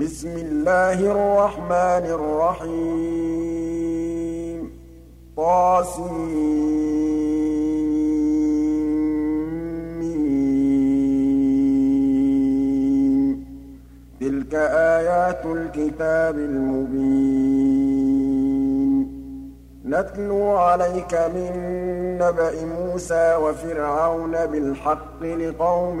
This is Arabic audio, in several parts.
بِسْمِ اللَّهِ الرَّحْمَٰنِ الرَّحِيمِ. طسم تِلْكَ آيَاتُ الْكِتَابِ الْمُبِينِ. نَتْلُو عَلَيْكَ مِن نَّبَإِ مُوسَىٰ وَفِرْعَوْنَ بِالْحَقِّ لِقَوْمٍ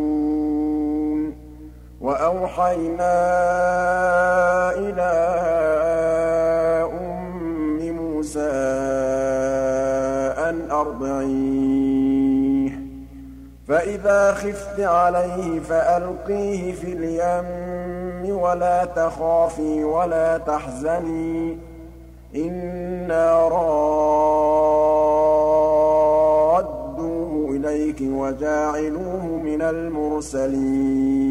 وَأَوْحَيْنَا إِلَىٰ أُمِّ مُوسَىٰ أَنْ أَرْضِعِيهِ ۖ. فَإِذَا خِفْتِ عَلَيْهِ فَأَلْقِيهِ فِي الْيَمِّ وَلَا تَخَافِي وَلَا تَحْزَنِي ۖ. إِنَّا رَادُّوهُ إِلَيْكِ وَجَاعِلُوهُ مِنَ الْمُرْسَلِينَ.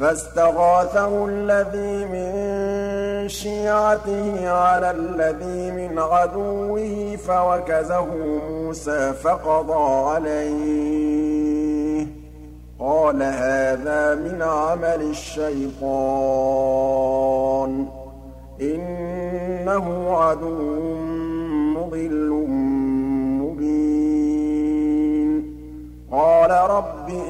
فَاسْتَغَاثَهُ الَّذِي مِن شِيعَتِهِ عَلَى الَّذِي مِنْ عَدُوِّهِ فَوَكَزَهُ مُوسَىٰ فَقَضَىٰ عَلَيْهِ ۖ. قَالَ هَٰذَا مِنْ عَمَلِ الشَّيْطَانِ ۖ. إِنَّهُ عَدُوٌّ مُّضِلٌّ مُّبِينٌ. قَالَ رَبِّ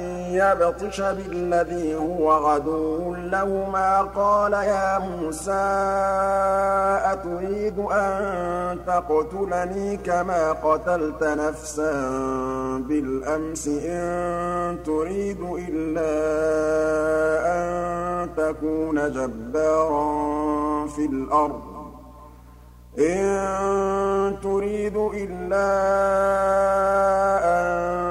يَبْطِشَ بِالَّذِي هُوَ عَدُوٌّ لَّهُمَا قَالَ يَا مُوسَىٰ أَتُرِيدُ أَن تَقْتُلَنِي كَمَا قَتَلْتَ نَفْسًا بِالْأَمْسِ؟ إِن تُرِيدُ إِلَّا أَن تَكُونَ جَبَّارًا فِي الْأَرْضِ. إِن تُرِيدُ إِلَّا أَن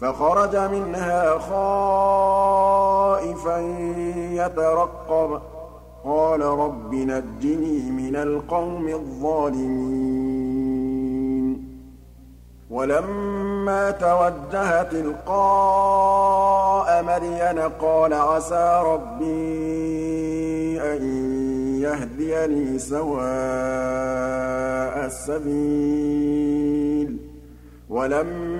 فَخَرَجَ مِنْهَا خَائِفًا يَتَرَقَّبُ. قَالَ رَبِّ نَجِّنِي مِنَ الْقَوْمِ الظَّالِمِينَ. وَلَمَّا تَوَجَّهَ تِلْقَاءَ مَدْيَنَ قَالَ عَسَىٰ رَبِّي أَن يَهْدِيَنِي سَوَاءَ السَّبِيلِ. وَلَمَّا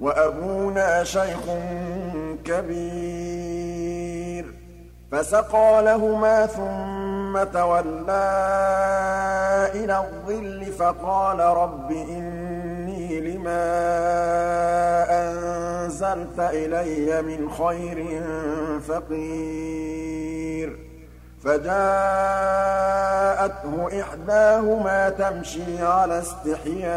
وَأَبُونَا شَيْخٌ كَبِيرٌ. فَسَقَىٰ لَهُمَا ثُمَّ تَوَلَّىٰ إِلَى الظِّلِّ فَقَالَ رَبِّ إِنِّي لِمَا أَنزَلْتَ إِلَيَّ مِنْ خَيْرٍ فَقِيرٌ. فَجَاءَتْهُ إِحْدَاهُمَا تَمْشِي عَلَى اسْتِحْيَاءٍ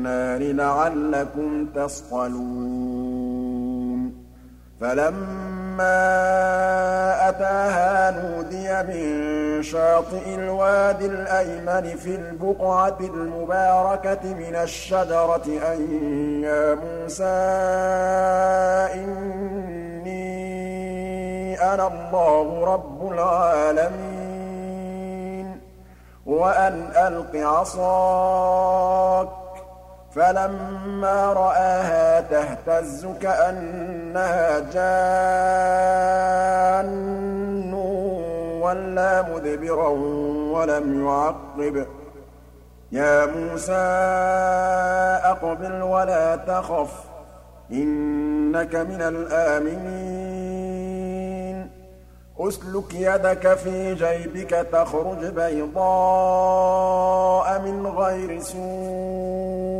النَّارِ لَعَلَّكُمْ تَصْطَلُونَ. فَلَمَّا أَتَاهَا نُودِيَ مِن شَاطِئِ الْوَادِ الْأَيْمَنِ فِي الْبُقْعَةِ الْمُبَارَكَةِ مِنَ الشَّجَرَةِ أَن يَا مُوسَىٰ إِنِّي أَنَا اللَّهُ رَبُّ الْعَالَمِينَ. وَأَنْ أَلْقِ عَصَاكَ ۖ فَلَمَّا رَآهَا تَهْتَزُّ كَأَنَّهَا جَانٌّ وَلَّىٰ مُدْبِرًا وَلَمْ يُعَقِّبْ ۚ. يَا مُوسَىٰ أَقْبِلْ وَلَا تَخَفْ ۖ إِنَّكَ مِنَ الْآمِنِينَ. أُسْلُكْ يَدَكَ فِي جَيْبِكَ تَخْرُجْ بَيْضَاءَ مِنْ غَيْرِ سُوءٍ.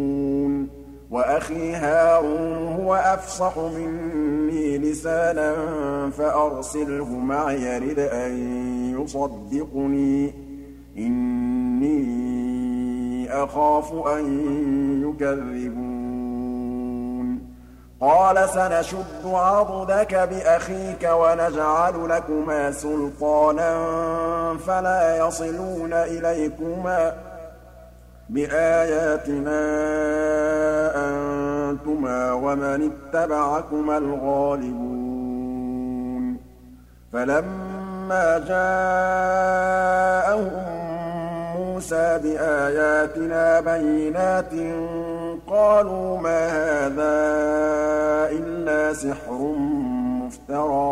وَأَخِي هَارُونُ هُوَ أَفْصَحُ مِنِّي لِسَانًا فَأَرْسِلْهُ مَعِيَ رِدْءًا أَن يُصَدِّقُنِي. إِنِّي أَخَافُ أَن يُكَذِّبُونِ. قَالَ سَنَشُدُّ عَضُدَكَ بِأَخِيكَ وَنَجْعَلُ لَكُمَا سُلْطَانًا فَلَا يَصِلُونَ إِلَيْكُمَا. بِآيَاتِنَا أَنتُمَا وَمَنِ اتَّبَعَكُمَا الْغَالِبُونَ فَلَمَّا جَاءَهُم مُّوسَىٰ بِآيَاتِنَا بَيِّنَاتٍ قَالُوا مَا هَٰذَا إِلَّا سِحْرٌ مُّفْتَرًى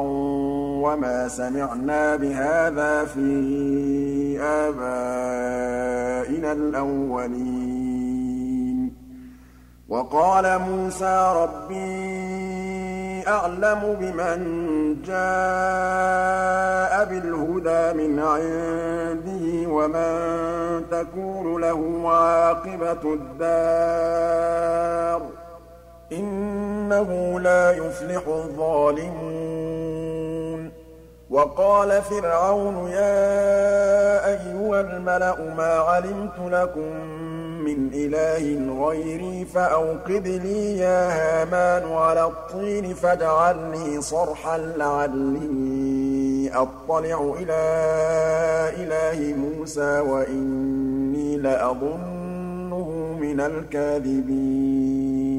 وَمَا سَمِعْنَا بِهَٰذَا فِي آبَائِنَا الْأَوَّلِينَ. وَقَالَ مُوسَىٰ رَبِّي أَعْلَمُ بِمَن جَاءَ بِالْهُدَىٰ مِنْ عِندِهِ وَمَن تَكُونُ لَهُ عَاقِبَةُ الدَّارِ ۖ. إِنَّهُ لَا يُفْلِحُ الظَّالِمُونَ. وَقَالَ فِرْعَوْنُ يَا أَيُّهَا الْمَلَأُ مَا عَلِمْتُ لَكُم مِّنْ إِلَٰهٍ غَيْرِي فَأَوْقِدْ لِي يَا هَامَانُ عَلَى الطِّينِ فَاجْعَل لِّي صَرْحًا لَّعَلِّي أَطَّلِعُ إِلَىٰ إِلَٰهِ مُوسَىٰ وَإِنِّي لَأَظُنُّهُ مِنَ الْكَاذِبِينَ.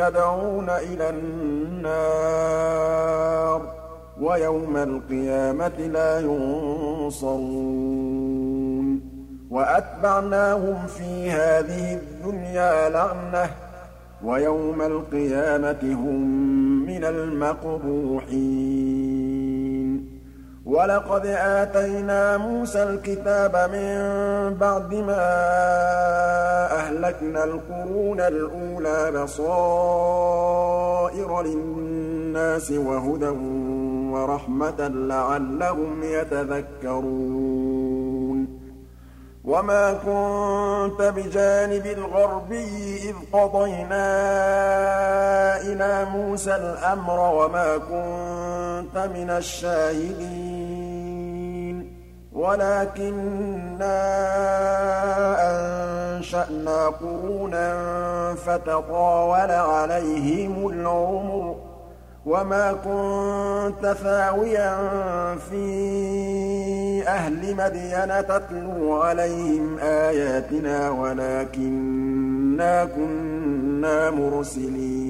يَدْعُونَ إِلَى النَّارِ ۖ وَيَوْمَ الْقِيَامَةِ لَا يُنصَرُونَ وَأَتْبَعْنَاهُمْ فِي هَٰذِهِ الدُّنْيَا لَعْنَةً ۖ وَيَوْمَ الْقِيَامَةِ هُم مِّنَ الْمَقْبُوحِينَ وَلَقَدْ آتَيْنَا مُوسَى الْكِتَابَ مِن بَعْدِ مَا أَهْلَكْنَا الْقُرُونَ الْأُولَىٰ بَصَائِرَ لِلنَّاسِ وَهُدًى وَرَحْمَةً لَّعَلَّهُمْ يَتَذَكَّرُونَ. وَمَا كُنتَ بِجَانِبِ الْغَرْبِيِّ إِذْ قَضَيْنَا إِلَىٰ مُوسَى الْأَمْرَ وَمَا كُنتَ مِنَ الشَّاهِدِينَ. وَلَٰكِنَّا أَنشَأْنَا قُرُونًا فَتَطَاوَلَ عَلَيْهِمُ الْعُمُرُ ۚ وَمَا كُنتَ ثَاوِيًا فِي أَهْلِ مَدْيَنَ تَتْلُو عَلَيْهِمْ آيَاتِنَا وَلَٰكِنَّا كُنَّا مُرْسِلِينَ.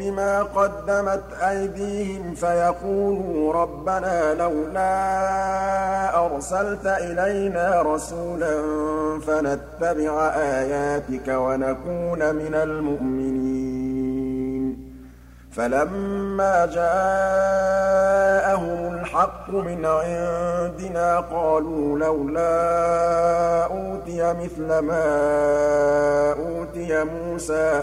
بِمَا قَدَّمَتْ أَيْدِيهِمْ فَيَقُولُوا رَبَّنَا لَوْلَا أَرْسَلْتَ إِلَيْنَا رَسُولًا فَنَتَّبِعَ آيَاتِكَ وَنَكُونَ مِنَ الْمُؤْمِنِينَ. فَلَمَّا جَاءَهُمُ الْحَقُّ مِنْ عِندِنَا قَالُوا لَوْلَا أُوتِيَ مِثْلَ مَا أُوتِيَ مُوسَىٰ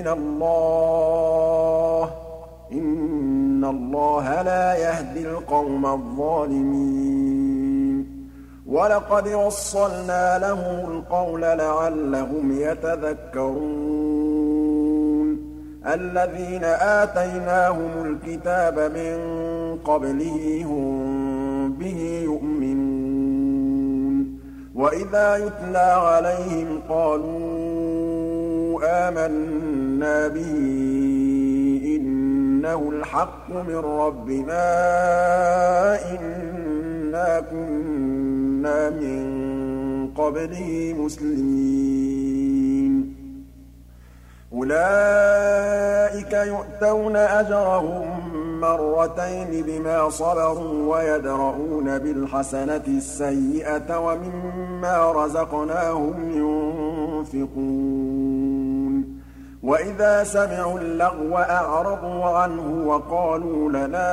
مِّنَ اللَّهِ ۚ. إِنَّ اللَّهَ لَا يَهْدِي الْقَوْمَ الظَّالِمِينَ. وَلَقَدْ وَصَّلْنَا لَهُمُ الْقَوْلَ لَعَلَّهُمْ يَتَذَكَّرُونَ. الَّذِينَ آتَيْنَاهُمُ الْكِتَابَ مِن قَبْلِهِ هُم بِهِ يُؤْمِنُونَ. وَإِذَا يُتْلَىٰ عَلَيْهِمْ قَالُوا آمَنَّا بِهِ إِنَّهُ الْحَقُّ مِن رَّبِّنَا إِنَّا كُنَّا مِن قَبْلِهِ مُسْلِمِينَ أُولَٰئِكَ يُؤْتَوْنَ أَجْرَهُم مَّرَّتَيْنِ بِمَا صَبَرُوا وَيَدْرَءُونَ بِالْحَسَنَةِ السَّيِّئَةَ وَمِمَّا رَزَقْنَاهُمْ يُنفِقُونَ وَإِذَا سَمِعُوا اللَّغْوَ أَعْرَضُوا عَنْهُ وَقَالُوا لَنَا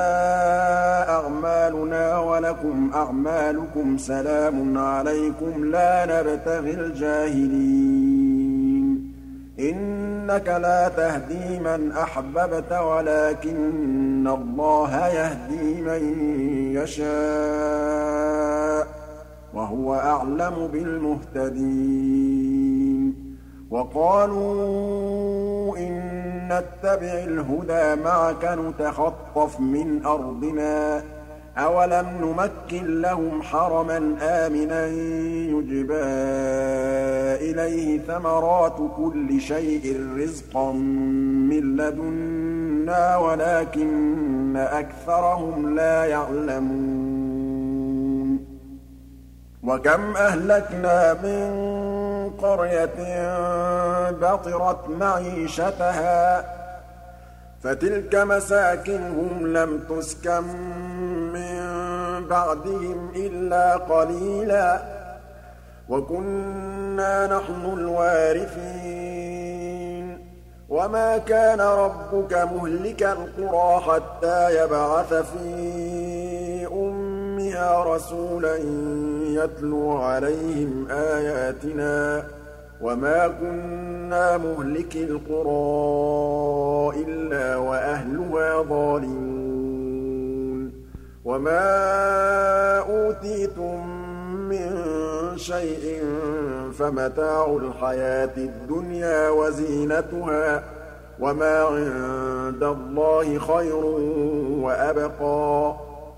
أَعْمَالُنَا وَلَكُمْ أَعْمَالُكُمْ سَلَامٌ عَلَيْكُمْ لَا نَبْتَغِي الْجَاهِلِينَ. إِنَّكَ لَا تَهْدِي مَنْ أَحْبَبْتَ وَلَٰكِنَّ اللَّهَ يَهْدِي مَن يَشَاءُ ۚ وَهُوَ أَعْلَمُ بِالْمُهْتَدِينَ. وَقَالُوا إِن نَّتَّبِعِ الْهُدَىٰ مَعَكَ نُتَخَطَّفْ مِنْ أَرْضِنَا ۚ أَوَلَمْ نُمَكِّن لَّهُمْ حَرَمًا آمِنًا يُجْبَىٰ إِلَيْهِ ثَمَرَاتُ كُلِّ شَيْءٍ رِّزْقًا مِّن لَّدُنَّا وَلَٰكِنَّ أَكْثَرَهُمْ لَا يَعْلَمُونَ وَكَمْ أَهْلَكْنَا مِن قَرْيَةٍ بَطِرَتْ مَعِيشَتَهَا ۖ فَتِلْكَ مَسَاكِنُهُمْ لَمْ تُسْكَن مِّن بَعْدِهِمْ إِلَّا قَلِيلًا ۖ. وَكُنَّا نَحْنُ الْوَارِثِينَ. وَمَا كَانَ رَبُّكَ مُهْلِكَ الْقُرَىٰ حَتَّىٰ يَبْعَثَ فِي أُمِّهَا رَسُولًا يَتْلُو عَلَيْهِمْ آيَاتِنَا ۚ وَمَا كُنَّا مُهْلِكِي الْقُرَىٰ إِلَّا وَأَهْلُهَا ظَالِمُونَ وَمَا أُوتِيتُم مِّن شَيْءٍ فَمَتَاعُ الْحَيَاةِ الدُّنْيَا وَزِينَتُهَا ۚ وَمَا عِندَ اللَّهِ خَيْرٌ وَأَبْقَىٰ ۚ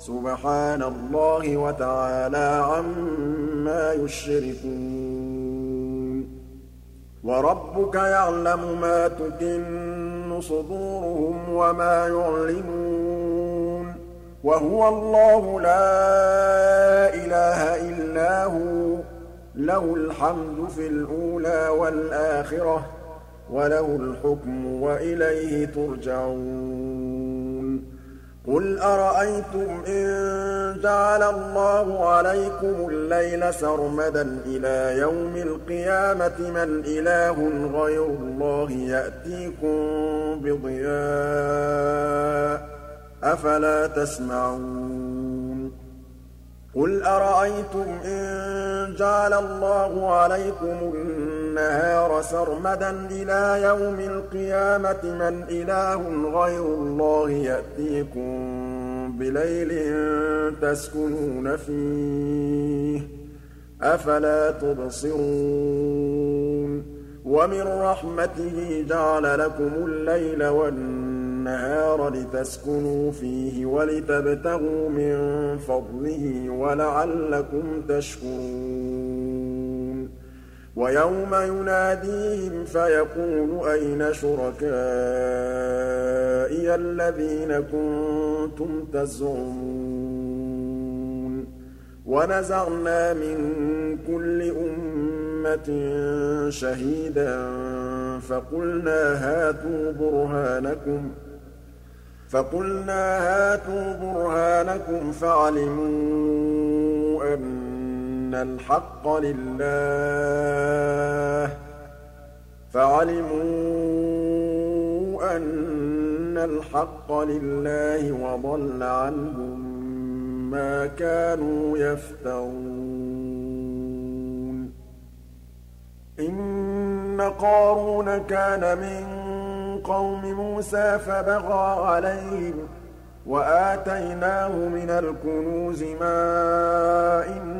سُبْحَانَ اللَّهِ وَتَعَالَىٰ عَمَّا يُشْرِكُونَ. وَرَبُّكَ يَعْلَمُ مَا تُكِنُّ صُدُورُهُمْ وَمَا يُعْلِنُونَ ۚ. وَهُوَ اللَّهُ لَا إِلَٰهَ إِلَّا هُوَ ۖ. لَهُ الْحَمْدُ فِي الْأُولَىٰ وَالْآخِرَةِ ۖ. وَلَهُ الْحُكْمُ وَإِلَيْهِ تُرْجَعُونَ. قُلْ أَرَأَيْتُمْ إِن جَعَلَ اللَّهُ عَلَيْكُمُ اللَّيْلَ سَرْمَدًا إِلَىٰ يَوْمِ الْقِيَامَةِ مَنْ إِلَٰهٌ غَيْرُ اللَّهِ يَأْتِيكُم بِضِيَاءٍ ۖ أَفَلَا تَسْمَعُونَ قُلْ أَرَأَيْتُمْ إِن جَعَلَ اللَّهُ عَلَيْكُمُ النَّهَارَ سَرْمَدًا إِلَىٰ يَوْمِ الْقِيَامَةِ مَنْ إِلَٰهٌ غَيْرُ اللَّهِ يَأْتِيكُم بِلَيْلٍ تَسْكُنُونَ فِيهِ ۖ. أَفَلَا تُبْصِرُونَ؟ وَمِن رَّحْمَتِهِ جَعَلَ لَكُمُ اللَّيْلَ وَالنَّهَارَ لِتَسْكُنُوا فِيهِ وَلِتَبْتَغُوا مِن فَضْلِهِ وَلَعَلَّكُمْ تَشْكُرُونَ. وَيَوْمَ يُنَادِيهِمْ فَيَقُولُ أَيْنَ شُرَكَائِيَ الَّذِينَ كُنتُمْ تَزْعُمُونَ وَنَزَعْنَا مِن كُلِّ أُمَّةٍ شَهِيدًا فَقُلْنَا هَاتُوا بُرْهَانَكُمْ فَقُلْنَا هَاتُوا بُرْهَانَكُمْ فَعَلِمُوا أَنَّ الْحَقَّ لِلَّهِ فَعَلِمُوا أَنَّ الْحَقَّ لِلَّهِ وَضَلَّ عَنْهُم مَّا كَانُوا يَفْتَرُونَ. إِنَّ قَارُونَ كَانَ مِن قَوْمِ مُوسَىٰ فَبَغَىٰ عَلَيْهِمْ ۖ وَآتَيْنَاهُ مِنَ الْكُنُوزِ مَا إِنَّ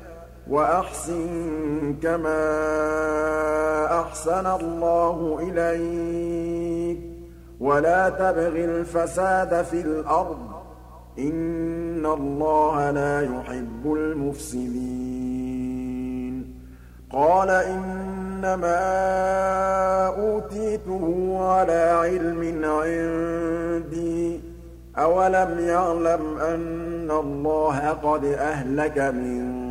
وَأَحْسِن كَمَا أَحْسَنَ اللَّهُ إِلَيْكَ ۖ. وَلَا تَبْغِ الْفَسَادَ فِي الْأَرْضِ ۖ. إِنَّ اللَّهَ لَا يُحِبُّ الْمُفْسِدِينَ. قَالَ إِنَّمَا أُوتِيتُهُ عَلَىٰ عِلْمٍ عِندِي ۚ. أَوَلَمْ يَعْلَمْ أَنَّ اللَّهَ قَدْ أَهْلَكَ مِن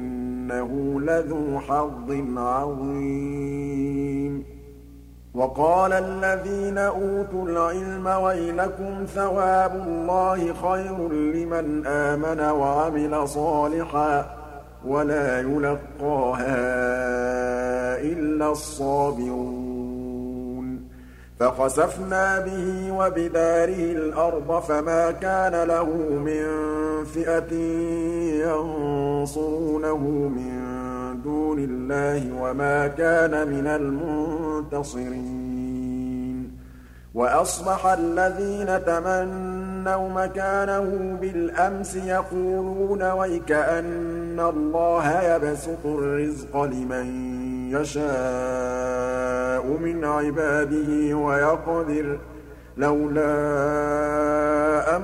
إِنَّهُ لَذُو حَظٍّ عَظِيمٍ. وَقَالَ الَّذِينَ أُوتُوا الْعِلْمَ وَيْلَكُمْ ثَوَابُ اللَّهِ خَيْرٌ لِّمَنْ آمَنَ وَعَمِلَ صَالِحًا وَلَا يُلَقَّاهَا إِلَّا الصَّابِرُونَ. فَخَسَفْنَا بِهِ وَبِدَارِهِ الْأَرْضَ فَمَا كَانَ لَهُ مِن فِئَةٍ يَنصُرُونَهُ مِن دُونِ اللَّهِ وَمَا كَانَ مِنَ الْمُنتَصِرِينَ وَأَصْبَحَ الَّذِينَ تَمَنَّوْا مَكَانَهُ بِالْأَمْسِ يَقُولُونَ وَيْكَأَنَّ اللَّهَ يَبْسُطُ الرِّزْقَ لِمَن يَشَاءُ مِنْ عِبَادِهِ وَيَقْدِرُ لَوْلَا أَن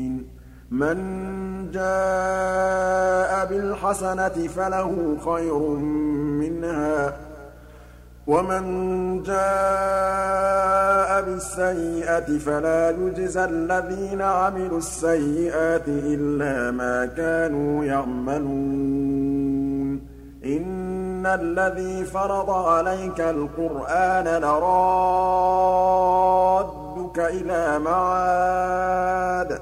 مَن جَاءَ بِالْحَسَنَةِ فَلَهُ خَيْرٌ مِّنْهَا وَمَن جَاءَ بِالسَّيِّئَةِ فَلَا يُجْزَى الَّذِينَ عَمِلُوا السَّيِّئَاتِ إِلَّا مَا كَانُوا يَعْمَلُونَ. إِنَّ الَّذِي فَرَضَ عَلَيْكَ الْقُرْآنَ لَرَادُّكَ إِلَىٰ مَعَادٍ ۚ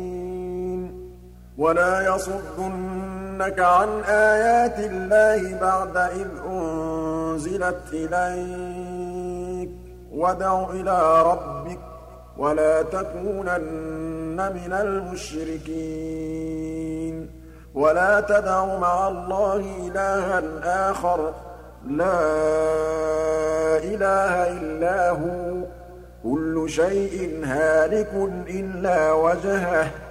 وَلَا يَصُدُّنَّكَ عَنْ آيَاتِ اللَّهِ بَعْدَ إِذْ أُنزِلَتْ إِلَيْكَ ۖ. وَادْعُ إِلَىٰ رَبِّكَ وَلَا تَكُونَنَّ مِنَ الْمُشْرِكِينَ. وَلَا تَدْعُ مَعَ اللَّهِ إِلَٰهًا آخَرَ ۖ. لَا إِلَٰهَ إِلَّا هُوَ ۚ. كُلُّ شَيْءٍ هَالِكٌ إِلَّا وَجْهَهُ ۚ.